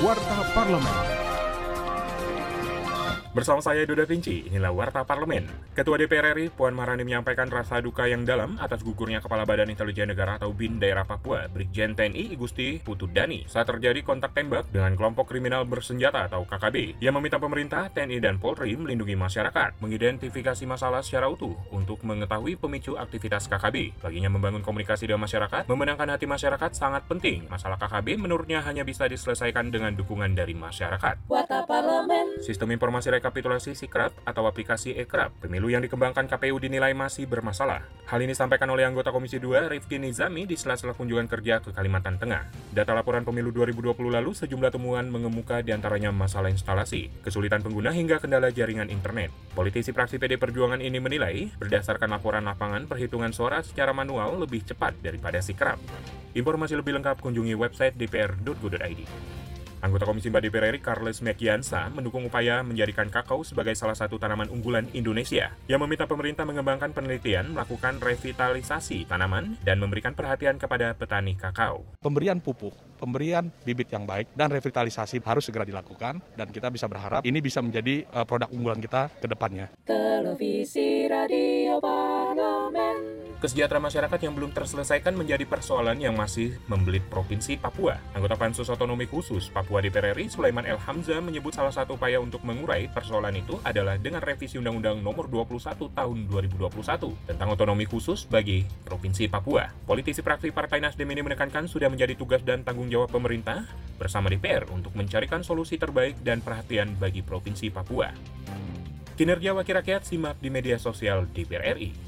Warta Parlemen. Bersama saya Duda Vinci, inilah Warta Parlemen. Ketua DPR RI Puan Maharani menyampaikan rasa duka yang dalam atas gugurnya Kepala Badan Intelijen Negara atau BIN daerah Papua, Brigjen TNI Igusti Putu Dani, saat terjadi kontak tembak dengan kelompok kriminal bersenjata atau KKB, yang meminta pemerintah, TNI, dan Polri melindungi masyarakat, mengidentifikasi masalah secara utuh untuk mengetahui pemicu aktivitas KKB. Baginya membangun komunikasi dengan masyarakat, memenangkan hati masyarakat sangat penting. Masalah KKB menurutnya hanya bisa diselesaikan dengan dukungan dari masyarakat. Warta Parlemen. Sistem informasi rekapitulasi Sikrap atau aplikasi Ekrap, pemilu yang dikembangkan KPU dinilai masih bermasalah. Hal ini disampaikan oleh anggota Komisi 2 Rifki Nizami di sela-sela kunjungan kerja ke Kalimantan Tengah. Data laporan pemilu 2020 lalu sejumlah temuan mengemuka di antaranya masalah instalasi, kesulitan pengguna hingga kendala jaringan internet. Politisi fraksi PD Perjuangan ini menilai, berdasarkan laporan lapangan perhitungan suara secara manual lebih cepat daripada Sikrap. Informasi lebih lengkap kunjungi website dpr.go.id. Anggota Komisi 4 DPR RI Carles Mekiansa mendukung upaya menjadikan kakao sebagai salah satu tanaman unggulan Indonesia. Yang meminta pemerintah mengembangkan penelitian, melakukan revitalisasi tanaman, dan memberikan perhatian kepada petani kakao. Pemberian pupuk, pemberian bibit yang baik, dan revitalisasi harus segera dilakukan. Dan kita bisa berharap ini bisa menjadi uh, produk unggulan kita ke depannya. Televisi Radio Parlemen. Kesejahteraan masyarakat yang belum terselesaikan menjadi persoalan yang masih membelit Provinsi Papua. Anggota Pansus Otonomi Khusus Papua DPR RI, Sulaiman El Hamza, menyebut salah satu upaya untuk mengurai persoalan itu adalah dengan revisi Undang-Undang Nomor 21 Tahun 2021 tentang otonomi khusus bagi Provinsi Papua. Politisi fraksi Partai Nasdem ini menekankan sudah menjadi tugas dan tanggung jawab pemerintah bersama DPR untuk mencarikan solusi terbaik dan perhatian bagi Provinsi Papua. Kinerja Wakil Rakyat simak di media sosial DPR RI.